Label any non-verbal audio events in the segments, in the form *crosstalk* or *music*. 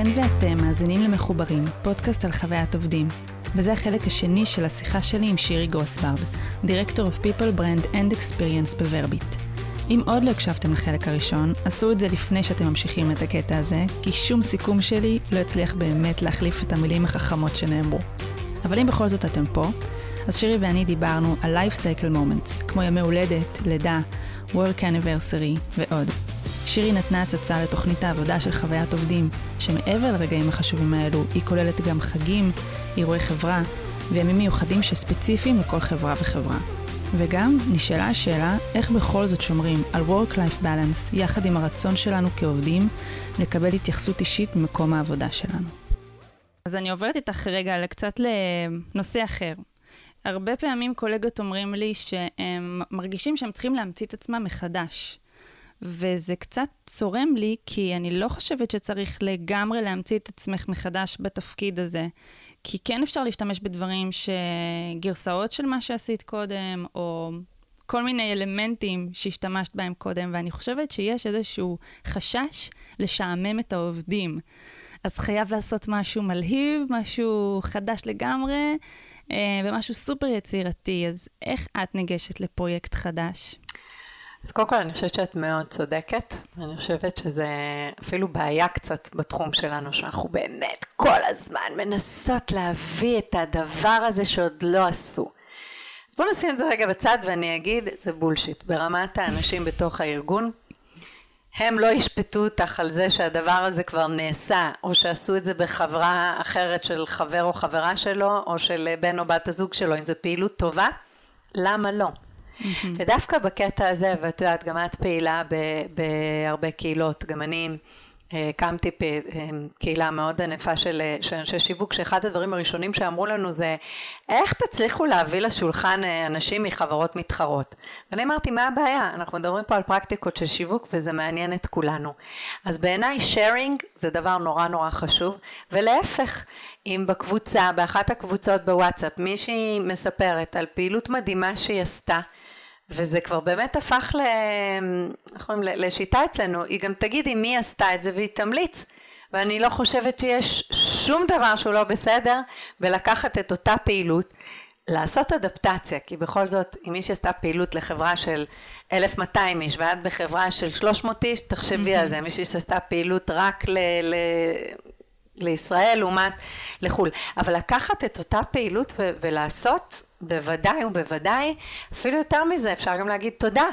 אתן ואתם מאזינים למחוברים, פודקאסט על חוויית עובדים. וזה החלק השני של השיחה שלי עם שירי גרוסברד, דירקטור of People Brand and Experience בוורביט. אם עוד לא הקשבתם לחלק הראשון, עשו את זה לפני שאתם ממשיכים את הקטע הזה, כי שום סיכום שלי לא יצליח באמת להחליף את המילים החכמות שנאמרו. אבל אם בכל זאת אתם פה, אז שירי ואני דיברנו על Life Cycle Moments, כמו ימי הולדת, לידה, Work Anniversary ועוד. שירי נתנה הצצה לתוכנית העבודה של חוויית עובדים, שמעבר לרגעים החשובים האלו, היא כוללת גם חגים, אירועי חברה וימים מיוחדים שספציפיים לכל חברה וחברה. וגם נשאלה השאלה איך בכל זאת שומרים על Work-Life Balance יחד עם הרצון שלנו כעובדים לקבל התייחסות אישית במקום העבודה שלנו. אז אני עוברת איתך רגע לקצת לנושא אחר. הרבה פעמים קולגות אומרים לי שהם מרגישים שהם צריכים להמציא את עצמם מחדש. וזה קצת צורם לי, כי אני לא חושבת שצריך לגמרי להמציא את עצמך מחדש בתפקיד הזה. כי כן אפשר להשתמש בדברים שגרסאות של מה שעשית קודם, או כל מיני אלמנטים שהשתמשת בהם קודם, ואני חושבת שיש איזשהו חשש לשעמם את העובדים. אז חייב לעשות משהו מלהיב, משהו חדש לגמרי, אה, ומשהו סופר יצירתי. אז איך את ניגשת לפרויקט חדש? אז קודם כל אני חושבת שאת מאוד צודקת, אני חושבת שזה אפילו בעיה קצת בתחום שלנו, שאנחנו באמת כל הזמן מנסות להביא את הדבר הזה שעוד לא עשו. אז בואו נשים את זה רגע בצד ואני אגיד, זה בולשיט. ברמת האנשים בתוך הארגון, הם לא ישפטו אותך על זה שהדבר הזה כבר נעשה, או שעשו את זה בחברה אחרת של חבר או חברה שלו, או של בן או בת הזוג שלו, אם זו פעילות טובה, למה לא? Mm-hmm. ודווקא בקטע הזה, ואת יודעת, גם את פעילה בהרבה קהילות, גם אני אה, הקמתי אה, קהילה מאוד ענפה של, של אנשי שיווק, שאחד הדברים הראשונים שאמרו לנו זה, איך תצליחו להביא לשולחן אה, אנשים מחברות מתחרות? ואני אמרתי, מה הבעיה? אנחנו מדברים פה על פרקטיקות של שיווק וזה מעניין את כולנו. אז בעיניי sharing זה דבר נורא נורא חשוב, ולהפך, אם בקבוצה, באחת הקבוצות בוואטסאפ, מישהי מספרת על פעילות מדהימה שהיא עשתה, וזה כבר באמת הפך ל... איך אומרים? לשיטה אצלנו, היא גם תגיד עם מי עשתה את זה והיא תמליץ. ואני לא חושבת שיש שום דבר שהוא לא בסדר בלקחת את אותה פעילות, לעשות אדפטציה, כי בכל זאת, אם מישהי עשתה פעילות לחברה של 1,200 איש ואת בחברה של 300 איש, תחשבי על זה, מישהי שעשתה פעילות רק ל... ל... לישראל לעומת לחו"ל. אבל לקחת את אותה פעילות ו- ולעשות, בוודאי ובוודאי, אפילו יותר מזה, אפשר גם להגיד תודה.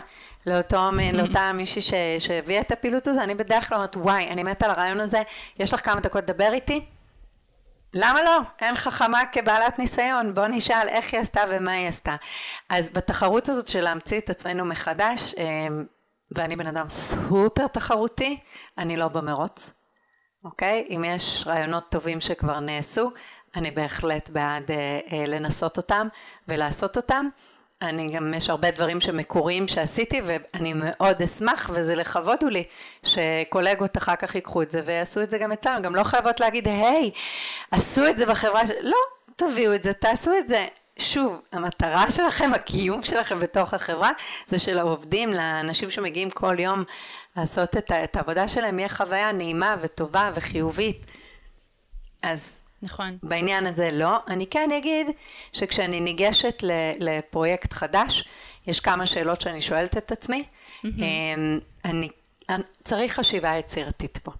לאותו, *laughs* לאותה מישהי שהביאה את הפעילות הזו, אני בדרך כלל אומרת, וואי, אני מתה על הרעיון הזה, יש לך כמה דקות לדבר איתי? למה לא? אין חכמה כבעלת ניסיון, בוא נשאל איך היא עשתה ומה היא עשתה. אז בתחרות הזאת של להמציא את עצמנו מחדש, אמ, ואני בן אדם סופר תחרותי, אני לא במרוץ. אוקיי? אם יש רעיונות טובים שכבר נעשו, אני בהחלט בעד אה, אה, לנסות אותם ולעשות אותם. אני גם, יש הרבה דברים שמקוריים שעשיתי ואני מאוד אשמח וזה לכבוד הוא לי שקולגות אחר כך ייקחו את זה ויעשו את זה גם אצלנו, גם לא חייבות להגיד היי, עשו את זה בחברה, ש... לא, תביאו את זה, תעשו את זה. שוב, המטרה שלכם, הקיום שלכם בתוך החברה, זה של העובדים, לאנשים שמגיעים כל יום לעשות את, את העבודה שלהם, יהיה חוויה נעימה וטובה וחיובית. אז נכון. בעניין הזה לא. אני כן אגיד שכשאני ניגשת לפרויקט חדש, יש כמה שאלות שאני שואלת את עצמי. Mm-hmm. אני, אני, צריך חשיבה יצירתית פה.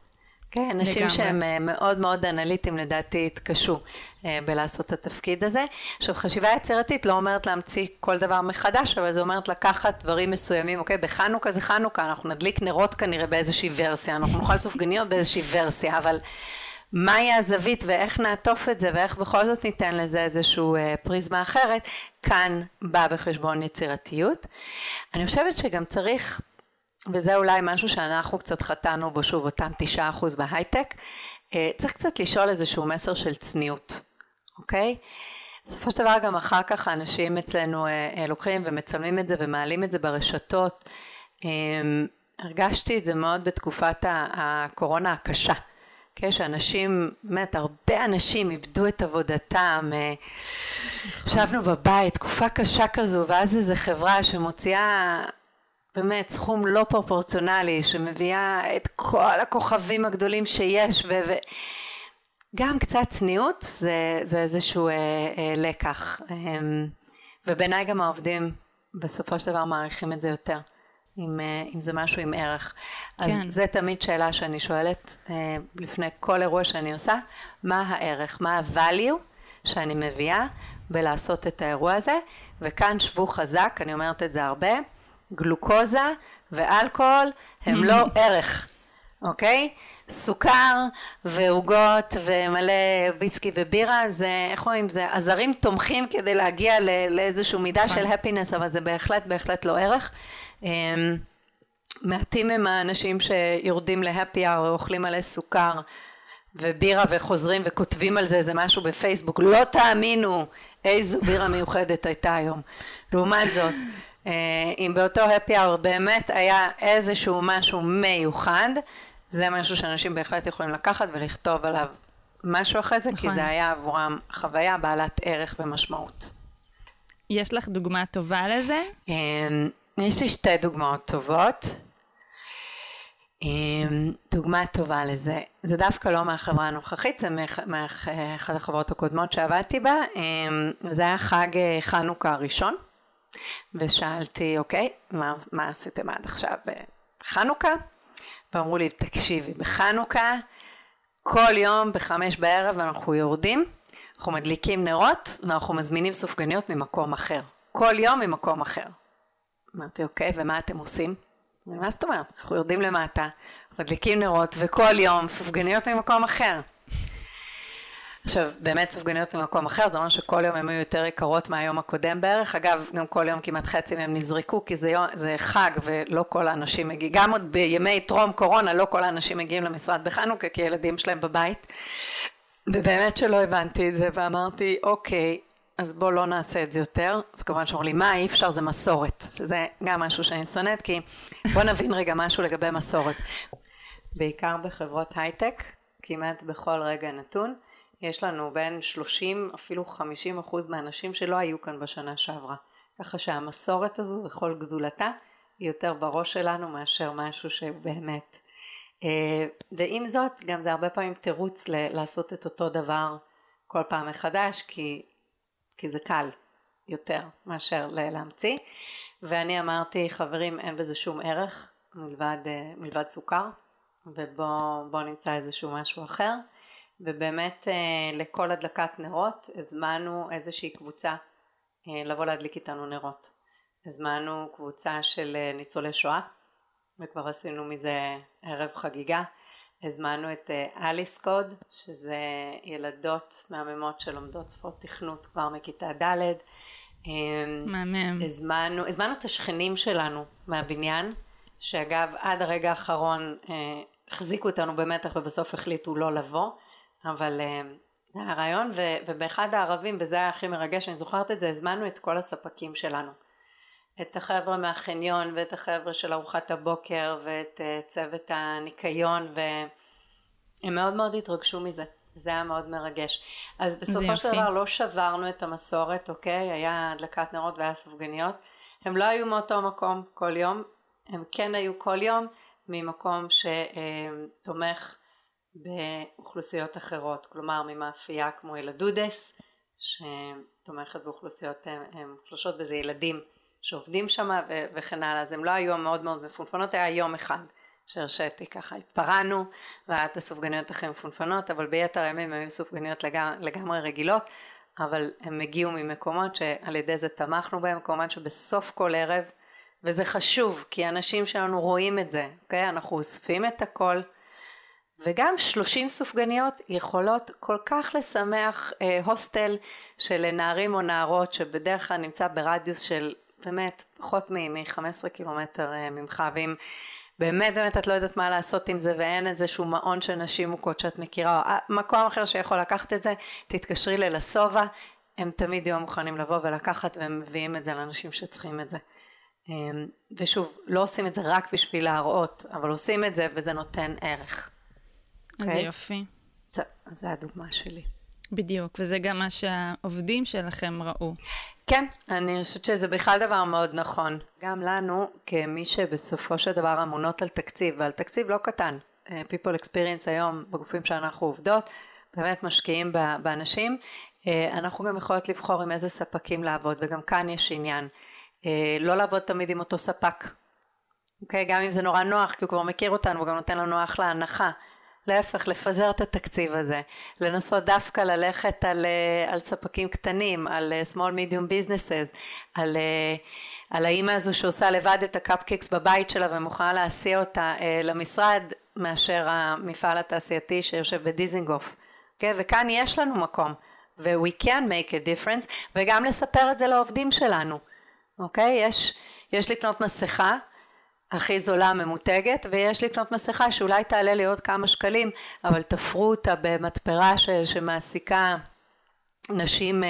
כן, אנשים לגמרי. שהם אה, מאוד מאוד אנליטיים לדעתי התקשו אה, בלעשות את התפקיד הזה. עכשיו חשיבה יצירתית לא אומרת להמציא כל דבר מחדש, אבל זה אומרת לקחת דברים מסוימים, אוקיי, בחנוכה זה חנוכה, אנחנו נדליק נרות כנראה באיזושהי ורסיה, אנחנו נאכל סופגניות באיזושהי ורסיה, אבל מהי הזווית ואיך נעטוף את זה ואיך בכל זאת ניתן לזה איזושהי אה, פריזמה אחרת, כאן בא בחשבון יצירתיות. אני חושבת שגם צריך וזה אולי משהו שאנחנו קצת חטאנו בו, שוב, אותם תשעה אחוז בהייטק, אה, צריך קצת לשאול איזשהו מסר של צניעות, אוקיי? בסופו של דבר גם אחר כך האנשים אצלנו אה, אה, לוקחים ומצלמים את זה ומעלים את זה ברשתות. הרגשתי את זה מאוד בתקופת הקורונה הקשה. כן, שאנשים, באמת, הרבה אנשים איבדו את עבודתם, ישבנו בבית, תקופה קשה כזו, ואז איזו חברה שמוציאה באמת סכום לא פרופורציונלי שמביאה את כל הכוכבים הגדולים שיש וגם קצת צניעות זה, זה איזשהו אה, אה, לקח אה, ובעיניי גם העובדים בסופו של דבר מעריכים את זה יותר אם, אה, אם זה משהו עם ערך. כן. אז זה תמיד שאלה שאני שואלת אה, לפני כל אירוע שאני עושה, מה הערך, מה ה-value שאני מביאה בלעשות את האירוע הזה, וכאן שבו חזק, אני אומרת את זה הרבה, גלוקוזה ואלכוהול הם לא *laughs* ערך, אוקיי? סוכר ועוגות ומלא ויסקי ובירה זה איך אומרים זה עזרים תומכים כדי להגיע לאיזושהי מידה של הפינס נכון. אבל זה בהחלט בהחלט לא ערך אמ, מעטים הם האנשים שיורדים להפי או אוכלים מלא סוכר ובירה וחוזרים וכותבים על זה איזה משהו בפייסבוק לא תאמינו איזו בירה מיוחדת הייתה היום לעומת זאת אם באותו הפי אאור באמת היה איזשהו משהו מיוחד זה משהו שאנשים בהחלט יכולים לקחת ולכתוב עליו משהו אחרי זה, נכון. כי זה היה עבורם חוויה בעלת ערך ומשמעות. יש לך דוגמה טובה לזה? אמ, יש לי שתי דוגמאות טובות. אמ, דוגמה טובה לזה, זה דווקא לא מהחברה הנוכחית, זה מאחת החברות הקודמות שעבדתי בה, זה היה חג אה, חנוכה הראשון, ושאלתי, אוקיי, מה, מה עשיתם עד עכשיו בחנוכה? ואמרו לי, תקשיבי, בחנוכה, כל יום בחמש בערב אנחנו יורדים, אנחנו מדליקים נרות, ואנחנו מזמינים סופגניות ממקום אחר. כל יום ממקום אחר. אמרתי, אוקיי, ומה אתם עושים? מה זאת אומרת? אנחנו יורדים למטה, מדליקים נרות, וכל יום סופגניות ממקום אחר. עכשיו, באמת סופגניות ממקום אחר, זה אומר שכל יום הן היו יותר יקרות מהיום הקודם בערך. אגב, גם כל יום כמעט חצי מהם נזרקו, כי זה, יום, זה חג ולא כל האנשים מגיעים. גם עוד בימי טרום קורונה, לא כל האנשים מגיעים למשרד בחנוכה, כי הילדים שלהם בבית. ובאמת שלא הבנתי את זה, ואמרתי, אוקיי, אז בוא לא נעשה את זה יותר. אז כמובן שאומרים לי, מה, אי אפשר, זה מסורת. שזה גם משהו שאני שונאת, כי בוא נבין רגע משהו לגבי מסורת. בעיקר בחברות הייטק, כמעט בכל רגע נתון. יש לנו בין 30 אפילו 50 אחוז מהאנשים שלא היו כאן בשנה שעברה. ככה שהמסורת הזו וכל גדולתה היא יותר בראש שלנו מאשר משהו שבאמת. אה, ועם זאת גם זה הרבה פעמים תירוץ לעשות את אותו דבר כל פעם מחדש כי, כי זה קל יותר מאשר להמציא ואני אמרתי חברים אין בזה שום ערך מלבד, אה, מלבד סוכר ובואו נמצא איזשהו משהו אחר ובאמת אה, לכל הדלקת נרות הזמנו איזושהי קבוצה אה, לבוא להדליק איתנו נרות. הזמנו קבוצה של אה, ניצולי שואה וכבר עשינו מזה ערב חגיגה. הזמנו את אליס קוד שזה ילדות מהממות שלומדות שפות תכנות כבר מכיתה ד'. מהמם. הזמנו, הזמנו את השכנים שלנו מהבניין שאגב עד הרגע האחרון החזיקו אותנו במתח ובסוף החליטו לא לבוא אבל אה, זה היה רעיון ו, ובאחד הערבים וזה היה הכי מרגש אני זוכרת את זה הזמנו את כל הספקים שלנו. את החבר'ה מהחניון ואת החבר'ה של ארוחת הבוקר ואת uh, צוות הניקיון והם מאוד מאוד התרגשו מזה. זה היה מאוד מרגש. אז בסופו של דבר לא שברנו את המסורת אוקיי? היה הדלקת נרות והיה סופגניות. הם לא היו מאותו מקום כל יום. הם כן היו כל יום ממקום שתומך באוכלוסיות אחרות, כלומר ממאפייה כמו ילדודס שתומכת באוכלוסיות מוחלשות וזה ילדים שעובדים שם וכן הלאה, אז הם לא היו מאוד מאוד מפונפנות, היה יום אחד שהרשיתי ככה, התפרענו והיה את הסופגניות הכי מפונפנות, אבל ביתר הימים היו סופגניות לגמרי, לגמרי רגילות, אבל הם הגיעו ממקומות שעל ידי זה תמכנו בהם, כמובן שבסוף כל ערב, וזה חשוב, כי האנשים שלנו רואים את זה, אוקיי? אנחנו אוספים את הכל, וגם 30 סופגניות יכולות כל כך לשמח אה, הוסטל של נערים או נערות שבדרך כלל נמצא ברדיוס של באמת פחות מ-15 קילומטר אה, ממך ואם באמת באמת את לא יודעת מה לעשות עם זה ואין איזשהו מעון של נשים מוכות שאת מכירה או אה, מקום אחר שיכול לקחת את זה תתקשרי ללסובה. הם תמיד יהיו מוכנים לבוא ולקחת והם מביאים את זה לאנשים שצריכים את זה. אה, ושוב לא עושים את זה רק בשביל להראות אבל עושים את זה וזה נותן ערך איזה okay. אוקיי? יופי. זו הדוגמה שלי. בדיוק, וזה גם מה שהעובדים שלכם ראו. כן, אני חושבת שזה בכלל דבר מאוד נכון. גם לנו, כמי שבסופו של דבר אמונות על תקציב, ועל תקציב לא קטן, אה, People Experience היום בגופים שאנחנו עובדות, באמת משקיעים באנשים, אה, אנחנו גם יכולות לבחור עם איזה ספקים לעבוד, וגם כאן יש עניין. אה, לא לעבוד תמיד עם אותו ספק, אוקיי? גם אם זה נורא נוח, כי הוא כבר מכיר אותנו, הוא גם נותן לנו אחלה הנחה. להפך, לפזר את התקציב הזה, לנסות דווקא ללכת על, על ספקים קטנים, על small medium businesses, על, על האימא הזו שעושה לבד את הקפקיקס בבית שלה ומוכנה להסיע אותה למשרד, מאשר המפעל התעשייתי שיושב בדיזינגוף. Okay? אוקיי? וכאן יש לנו מקום, ו-we can make a difference, וגם לספר את זה לעובדים שלנו. אוקיי? Okay? יש, יש לקנות מסכה הכי זולה ממותגת, ויש לקנות מסכה שאולי תעלה לי עוד כמה שקלים, אבל תפרו אותה במתפרה ש, שמעסיקה נשים uh,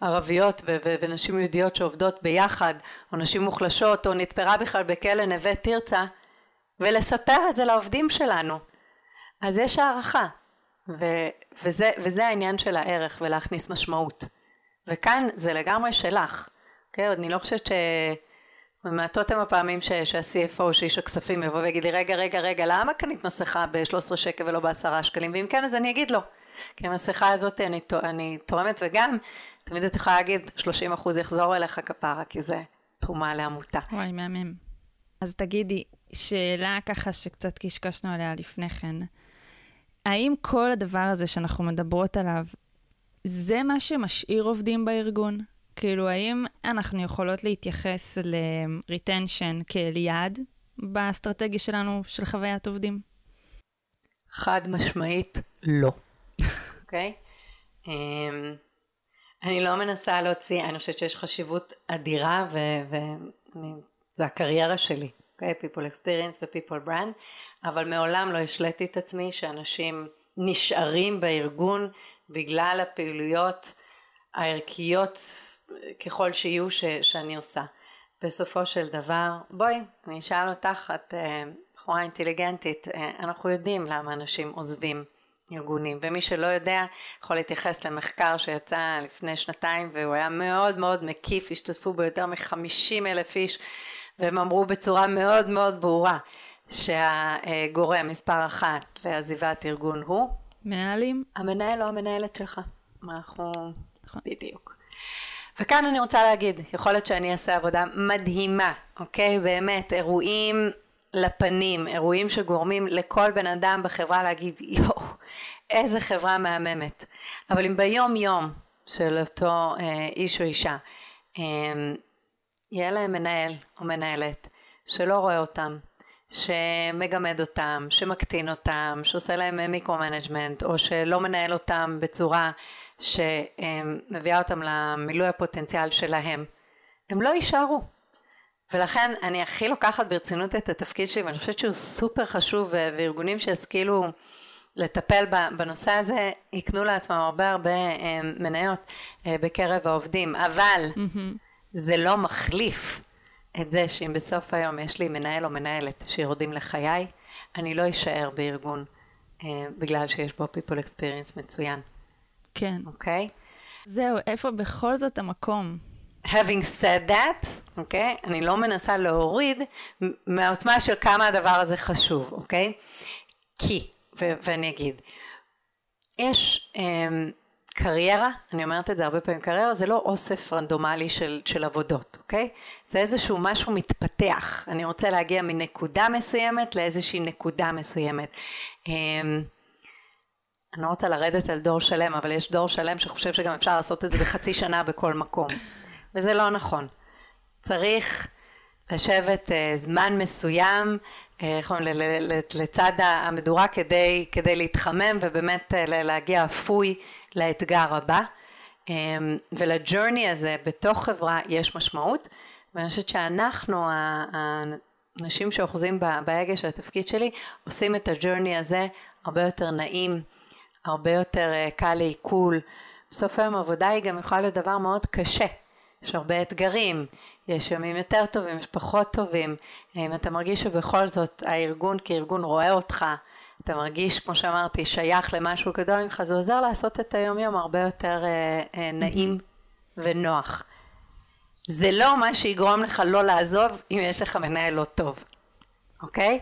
ערביות ו- ו- ונשים יהודיות שעובדות ביחד, או נשים מוחלשות, או נתפרה בכלל בכלא נווה תרצה, ולספר את זה לעובדים שלנו. אז יש הערכה, ו- וזה, וזה העניין של הערך ולהכניס משמעות. וכאן זה לגמרי שלך. כן, אני לא חושבת ש... מעטות הם הפעמים שה-CFO, שאיש הכספים, יבוא ויגיד לי, רגע, רגע, רגע, למה קנית מסכה ב-13 שקל ולא ב-10 שקלים? ואם כן, אז אני אגיד לו. כי המסכה הזאת אני, אני תורמת, וגם, תמיד את יכולה להגיד, 30 אחוז יחזור אליך כפרה, כי זה תרומה לעמותה. וואי, מהמם. אז תגידי, שאלה ככה שקצת קשקשנו עליה לפני כן. האם כל הדבר הזה שאנחנו מדברות עליו, זה מה שמשאיר עובדים בארגון? כאילו, האם אנחנו יכולות להתייחס ל-retension כאל יעד באסטרטגיה שלנו של חוויית עובדים? חד משמעית, לא. *laughs* אוקיי? okay? um, אני לא מנסה להוציא, אני חושבת שיש חשיבות אדירה, וזה הקריירה שלי. okay, people experience ו-people brand, אבל מעולם לא השליתי את עצמי שאנשים נשארים בארגון בגלל הפעילויות הערכיות ככל שיהיו ש, שאני עושה. בסופו של דבר, בואי, אני אשאל אותך, את אה, בחורה אינטליגנטית, אה, אנחנו יודעים למה אנשים עוזבים ארגונים, ומי שלא יודע יכול להתייחס למחקר שיצא לפני שנתיים והוא היה מאוד מאוד מקיף, השתתפו בו יותר מחמישים אלף איש והם אמרו בצורה מאוד מאוד ברורה שהגורם מספר אחת לעזיבת ארגון הוא מנהלים? המנהל או המנהלת שלך. אנחנו... נכון. בדיוק. וכאן אני רוצה להגיד, יכול להיות שאני אעשה עבודה מדהימה, אוקיי? באמת, אירועים לפנים, אירועים שגורמים לכל בן אדם בחברה להגיד, יואו, איזה חברה מהממת. אבל אם ביום יום של אותו אה, איש או אישה, אה, יהיה להם מנהל או מנהלת שלא רואה אותם, שמגמד אותם, שמקטין אותם, שעושה להם micro-management, או שלא מנהל אותם בצורה שמביאה אותם למילוי הפוטנציאל שלהם, הם לא יישארו. ולכן אני הכי לוקחת ברצינות את התפקיד שלי, ואני חושבת שהוא סופר חשוב, וארגונים שישכילו לטפל בנושא הזה, יקנו לעצמם הרבה הרבה אה, מניות אה, בקרב העובדים, אבל mm-hmm. זה לא מחליף את זה שאם בסוף היום יש לי מנהל או מנהלת שיורדים לחיי, אני לא אשאר בארגון אה, בגלל שיש בו people experience מצוין. כן. אוקיי? Okay? זהו, איפה בכל זאת המקום? having said that, אוקיי? Okay? אני לא מנסה להוריד מהעוצמה של כמה הדבר הזה חשוב, אוקיי? Okay? כי, ו- ואני אגיד, יש um, קריירה, אני אומרת את זה הרבה פעמים, קריירה זה לא אוסף רנדומלי של, של עבודות, אוקיי? זה איזשהו משהו מתפתח, אני רוצה להגיע מנקודה מסוימת לאיזושהי נקודה מסוימת. אמ, אני לא רוצה לרדת על דור שלם, אבל יש דור שלם שחושב שגם אפשר לעשות את זה בחצי שנה בכל מקום, וזה לא נכון. צריך לשבת uh, זמן מסוים, איך אומרים, לצד המדורה כדי, כדי להתחמם ובאמת uh, להגיע אפוי לאתגר הבא. אמ, ולג'ורני הזה בתוך חברה יש משמעות, ואני חושבת שאנחנו, האנשים שאוחזים בהגה של התפקיד שלי, עושים את הג'ורני הזה הרבה יותר נעים, הרבה יותר אה, קל לעיכול. בסוף היום עבודה היא גם יכולה להיות דבר מאוד קשה. יש הרבה אתגרים, יש ימים יותר טובים, יש פחות טובים. אם אתה מרגיש שבכל זאת הארגון כארגון רואה אותך, אתה מרגיש, כמו שאמרתי, שייך למשהו גדול ממך, זה עוזר לעשות את היום יום הרבה יותר אה, אה, נעים ונוח. זה לא מה שיגרום לך לא לעזוב אם יש לך מנהל לא טוב, אוקיי?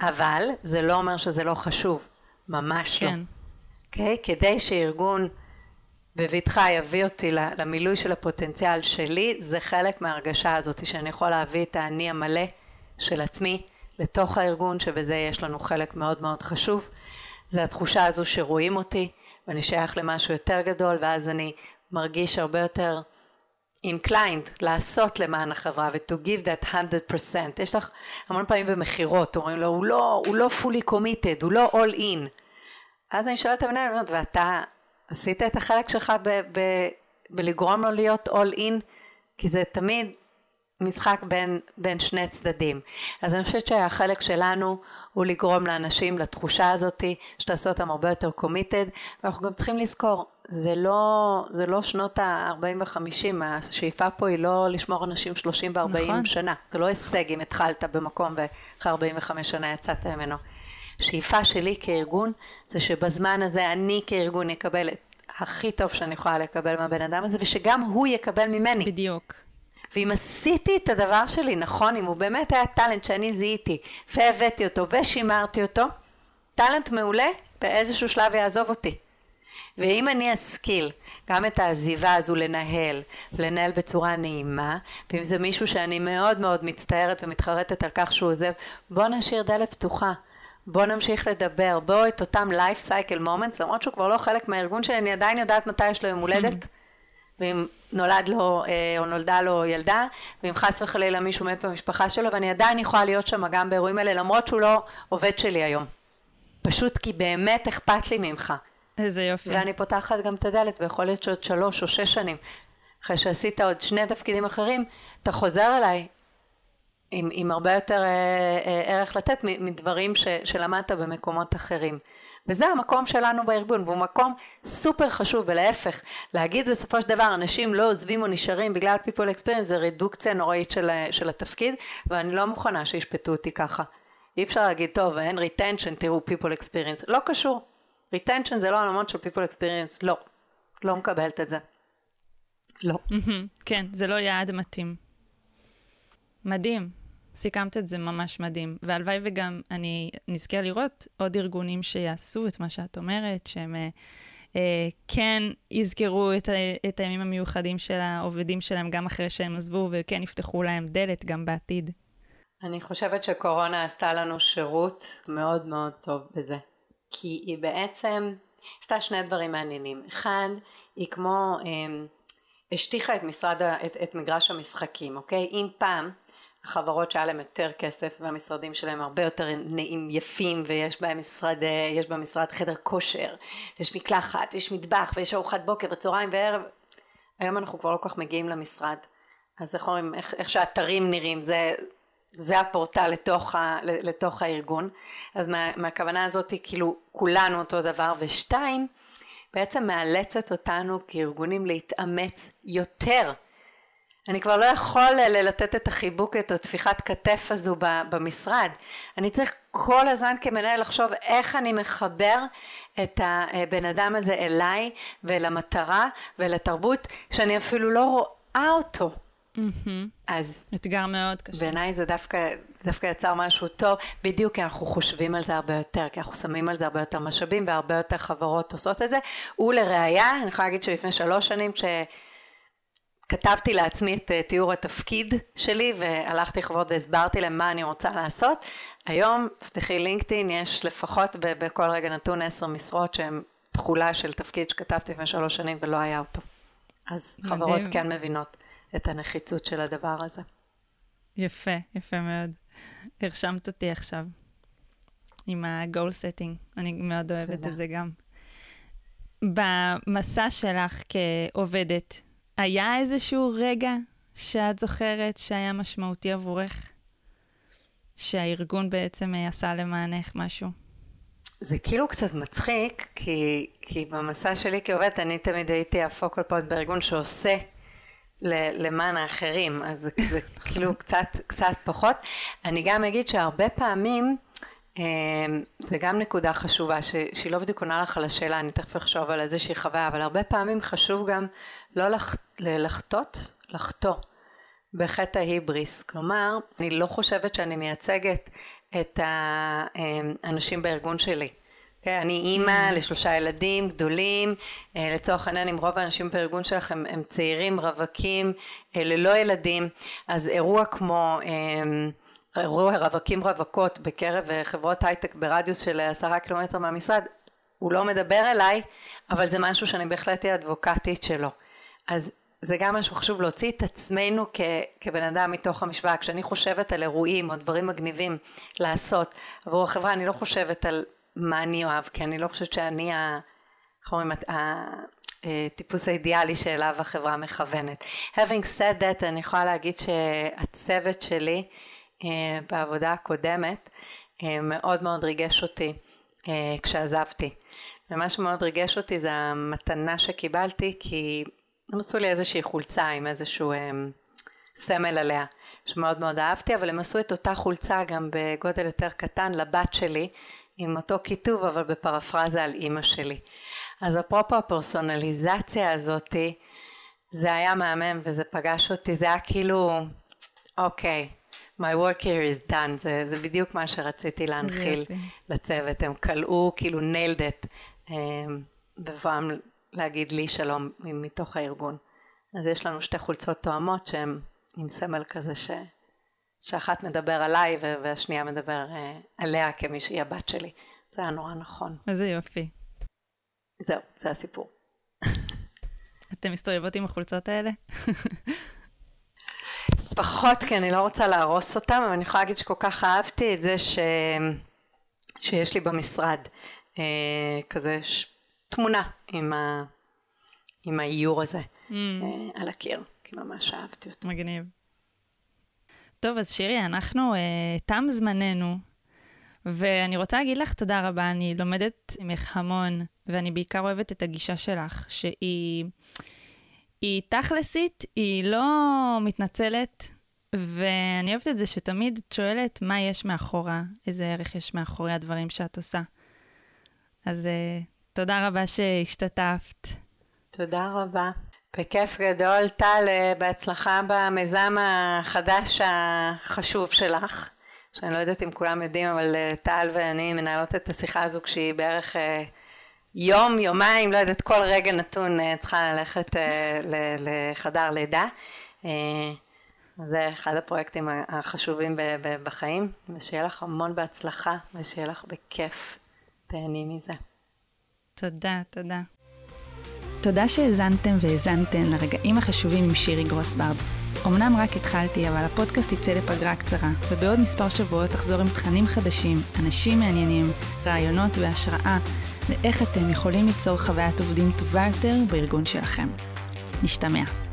אבל זה לא אומר שזה לא חשוב, ממש לא. כן. לא. אוקיי? כדי שארגון בבטחה יביא אותי למילוי של הפוטנציאל שלי, זה חלק מההרגשה הזאת שאני יכול להביא את האני המלא של עצמי לתוך הארגון, שבזה יש לנו חלק מאוד מאוד חשוב. זה התחושה הזו שרואים אותי ואני שייך למשהו יותר גדול ואז אני מרגיש הרבה יותר inclined לעשות למען החברה ו-to give that 100%. יש לך המון פעמים במכירות, אומרים לו, הוא לא, הוא לא fully committed, הוא לא all in. אז אני שואלת את המנהל, ואתה עשית את החלק שלך ב- ב- בלגרום לו להיות all in? כי זה תמיד משחק בין, בין שני צדדים. אז אני חושבת שהחלק שלנו הוא לגרום לאנשים לתחושה הזאתי, שתעשה אותם הרבה יותר committed, ואנחנו גם צריכים לזכור, זה לא, זה לא שנות ה-40 ו-50, השאיפה פה היא לא לשמור אנשים 30 ו-40 נכון. שנה, זה לא הישג אם התחלת במקום ואחרי 45 שנה יצאת ממנו. שאיפה שלי כארגון זה שבזמן הזה אני כארגון אקבל את הכי טוב שאני יכולה לקבל מהבן אדם הזה ושגם הוא יקבל ממני. בדיוק. ואם עשיתי את הדבר שלי נכון, אם הוא באמת היה טאלנט שאני זיהיתי והבאתי אותו ושימרתי אותו, טאלנט מעולה באיזשהו שלב יעזוב אותי. ואם אני אשכיל גם את העזיבה הזו לנהל, לנהל בצורה נעימה, ואם זה מישהו שאני מאוד מאוד מצטערת ומתחרטת על כך שהוא עוזב, בוא נשאיר דלת פתוחה. בוא נמשיך לדבר, בוא את אותם life cycle moments, למרות שהוא כבר לא חלק מהארגון שלי, אני עדיין יודעת מתי יש לו יום הולדת, *laughs* ואם נולד לו אה, או נולדה לו ילדה, ואם חס וחלילה מישהו מת במשפחה שלו, ואני עדיין יכולה להיות שם גם באירועים האלה, למרות שהוא לא עובד שלי היום. פשוט כי באמת אכפת לי ממך. איזה יופי. ואני פותחת גם את הדלת, ויכול להיות שעוד שלוש או שש שנים, אחרי שעשית עוד שני תפקידים אחרים, אתה חוזר אליי עם, עם הרבה יותר אה, אה, ערך לתת מדברים ש, שלמדת במקומות אחרים. וזה המקום שלנו בארגון, והוא מקום סופר חשוב, ולהפך, להגיד בסופו של דבר אנשים לא עוזבים או נשארים בגלל people experience זה רדוקציה נוראית של, של התפקיד, ואני לא מוכנה שישפטו אותי ככה. אי אפשר להגיד, טוב, אין retention, תראו people experience, לא קשור. retention זה לא עולמות של people experience, לא. לא מקבלת את זה. לא. כן, זה לא יעד מתאים. מדהים. סיכמת את זה ממש מדהים. והלוואי וגם אני נזכה לראות עוד ארגונים שיעשו את מה שאת אומרת, שהם אה, אה, כן יזכרו את, את הימים המיוחדים של העובדים שלהם גם אחרי שהם עזבו, וכן יפתחו להם דלת גם בעתיד. אני חושבת שקורונה עשתה לנו שירות מאוד מאוד טוב בזה. כי היא בעצם עשתה שני דברים מעניינים. אחד, היא כמו... אה, השטיחה את, משרד, את, את מגרש המשחקים, אוקיי? אם פעם החברות שהיה להם יותר כסף והמשרדים שלהם הרבה יותר נעים יפים ויש בהם משרד, יש במשרד חדר כושר, יש מקלחת, יש מטבח ויש ארוחת בוקר וצהריים וערב. היום אנחנו כבר לא כל כך מגיעים למשרד. אז איך אומרים, איך, איך שהאתרים נראים, זה, זה הפורטל לתוך, ה, לתוך הארגון. אז מה, מהכוונה הזאת כאילו כולנו אותו דבר. ושתיים, בעצם מאלצת אותנו כארגונים להתאמץ יותר אני כבר לא יכול לתת את החיבוק, את הטפיחת כתף הזו במשרד. אני צריך כל הזמן כמנהל לחשוב איך אני מחבר את הבן אדם הזה אליי ולמטרה ולתרבות שאני אפילו לא רואה אותו. Mm-hmm. אז אתגר מאוד קשה. בעיניי זה דווקא, דווקא יצר משהו טוב, בדיוק כי אנחנו חושבים על זה הרבה יותר, כי אנחנו שמים על זה הרבה יותר משאבים והרבה יותר חברות עושות את זה. ולראיה, אני יכולה להגיד שלפני שלוש שנים כש... כתבתי לעצמי את אה, תיאור התפקיד שלי והלכתי לחברות והסברתי להם מה אני רוצה לעשות. היום, פתחי לינקדאין, יש לפחות בכל רגע נתון עשר משרות שהן תכולה של תפקיד שכתבתי לפני שלוש שנים ולא היה אותו. אז מדהים. חברות כן מבינות את הנחיצות של הדבר הזה. יפה, יפה מאוד. הרשמת אותי עכשיו עם ה-goal setting, אני מאוד אוהבת תודה. את זה גם. במסע שלך כעובדת, היה איזשהו רגע שאת זוכרת שהיה משמעותי עבורך? שהארגון בעצם עשה למענך משהו? זה כאילו קצת מצחיק, כי, כי במסע שלי כעובדת אני תמיד הייתי הפוקל פוינט בארגון שעושה למען האחרים, אז זה, זה כאילו קצת, קצת פחות. אני גם אגיד שהרבה פעמים, אה, זה גם נקודה חשובה, ש, שהיא לא בדיוק עונה לך על השאלה, אני תכף אחשוב על איזושהי חוויה, אבל הרבה פעמים חשוב גם לא לח, לחטות, לחטוא בחטא ההיבריס. כלומר, אני לא חושבת שאני מייצגת את האנשים בארגון שלי. Okay, אוקיי? אני אימא mm. לשלושה ילדים גדולים, אה, לצורך העניין אם רוב האנשים בארגון שלכם הם צעירים, רווקים, אה, ללא ילדים, אז אירוע כמו אה, אירוע רווקים רווקות בקרב חברות הייטק ברדיוס של עשרה קילומטר מהמשרד, הוא לא מדבר אליי, אבל זה משהו שאני בהחלט אהיה אדבוקטית שלו. אז זה גם משהו חשוב להוציא את עצמנו כ, כבן אדם מתוך המשוואה. כשאני חושבת על אירועים או דברים מגניבים לעשות עבור החברה, אני לא חושבת על מה אני אוהב, כי אני לא חושבת שאני ה... איך אומרים, הטיפוס האידיאלי שאליו החברה מכוונת. Having said that, אני יכולה להגיד שהצוות שלי אה, בעבודה הקודמת אה, מאוד מאוד ריגש אותי אה, כשעזבתי. ומה שמאוד ריגש אותי זה המתנה שקיבלתי, כי הם עשו לי איזושהי חולצה עם איזשהו סמל עליה, שמאוד מאוד אהבתי, אבל הם עשו את אותה חולצה גם בגודל יותר קטן לבת שלי, עם אותו כיתוב אבל בפרפרזה על אימא שלי. אז אפרופו הפרסונליזציה הזאתי, זה היה מהמם וזה פגש אותי, זה היה כאילו, אוקיי, my work here is done, זה, זה בדיוק מה שרציתי להנחיל לצוות, הם כלאו כאילו nailed it אמ, בבואם להגיד לי שלום מתוך הארגון. אז יש לנו שתי חולצות תואמות שהן עם סמל כזה ש... שאחת מדבר עליי והשנייה מדבר אה, עליה כמי שהיא הבת שלי. זה היה נורא נכון. איזה יופי. זהו, זה הסיפור. *laughs* אתם מסתובבות עם החולצות האלה? *laughs* פחות, כי אני לא רוצה להרוס אותם, אבל אני יכולה להגיד שכל כך אהבתי את זה ש... שיש לי במשרד אה, כזה ש... תמונה עם, ה... עם האיור הזה mm. אה, על הקיר, כי ממש אהבתי אותו. מגניב. טוב, אז שירי, אנחנו, uh, תם זמננו, ואני רוצה להגיד לך תודה רבה, אני לומדת ממך המון, ואני בעיקר אוהבת את הגישה שלך, שהיא היא תכלסית, היא לא מתנצלת, ואני אוהבת את זה שתמיד את שואלת מה יש מאחורה, איזה ערך יש מאחורי הדברים שאת עושה. אז uh, תודה רבה שהשתתפת. תודה רבה. בכיף גדול. טל, אה, בהצלחה במיזם החדש החשוב שלך, שאני לא יודעת אם כולם יודעים, אבל אה, טל ואני מנהלות את השיחה הזו כשהיא בערך אה, יום, יומיים, לא יודעת, כל רגע נתון צריכה ללכת לחדר לידה. זה אחד הפרויקטים החשובים בחיים, ושיהיה לך המון בהצלחה, ושיהיה לך בכיף. תהני מזה. תודה, תודה. תודה שהאזנתם והאזנתן לרגעים החשובים עם שירי גרוסברד. אמנם רק התחלתי, אבל הפודקאסט יצא לפגרה קצרה, ובעוד מספר שבועות אחזור עם תכנים חדשים, אנשים מעניינים, רעיונות והשראה לאיך אתם יכולים ליצור חוויית עובדים טובה יותר בארגון שלכם. נשתמע.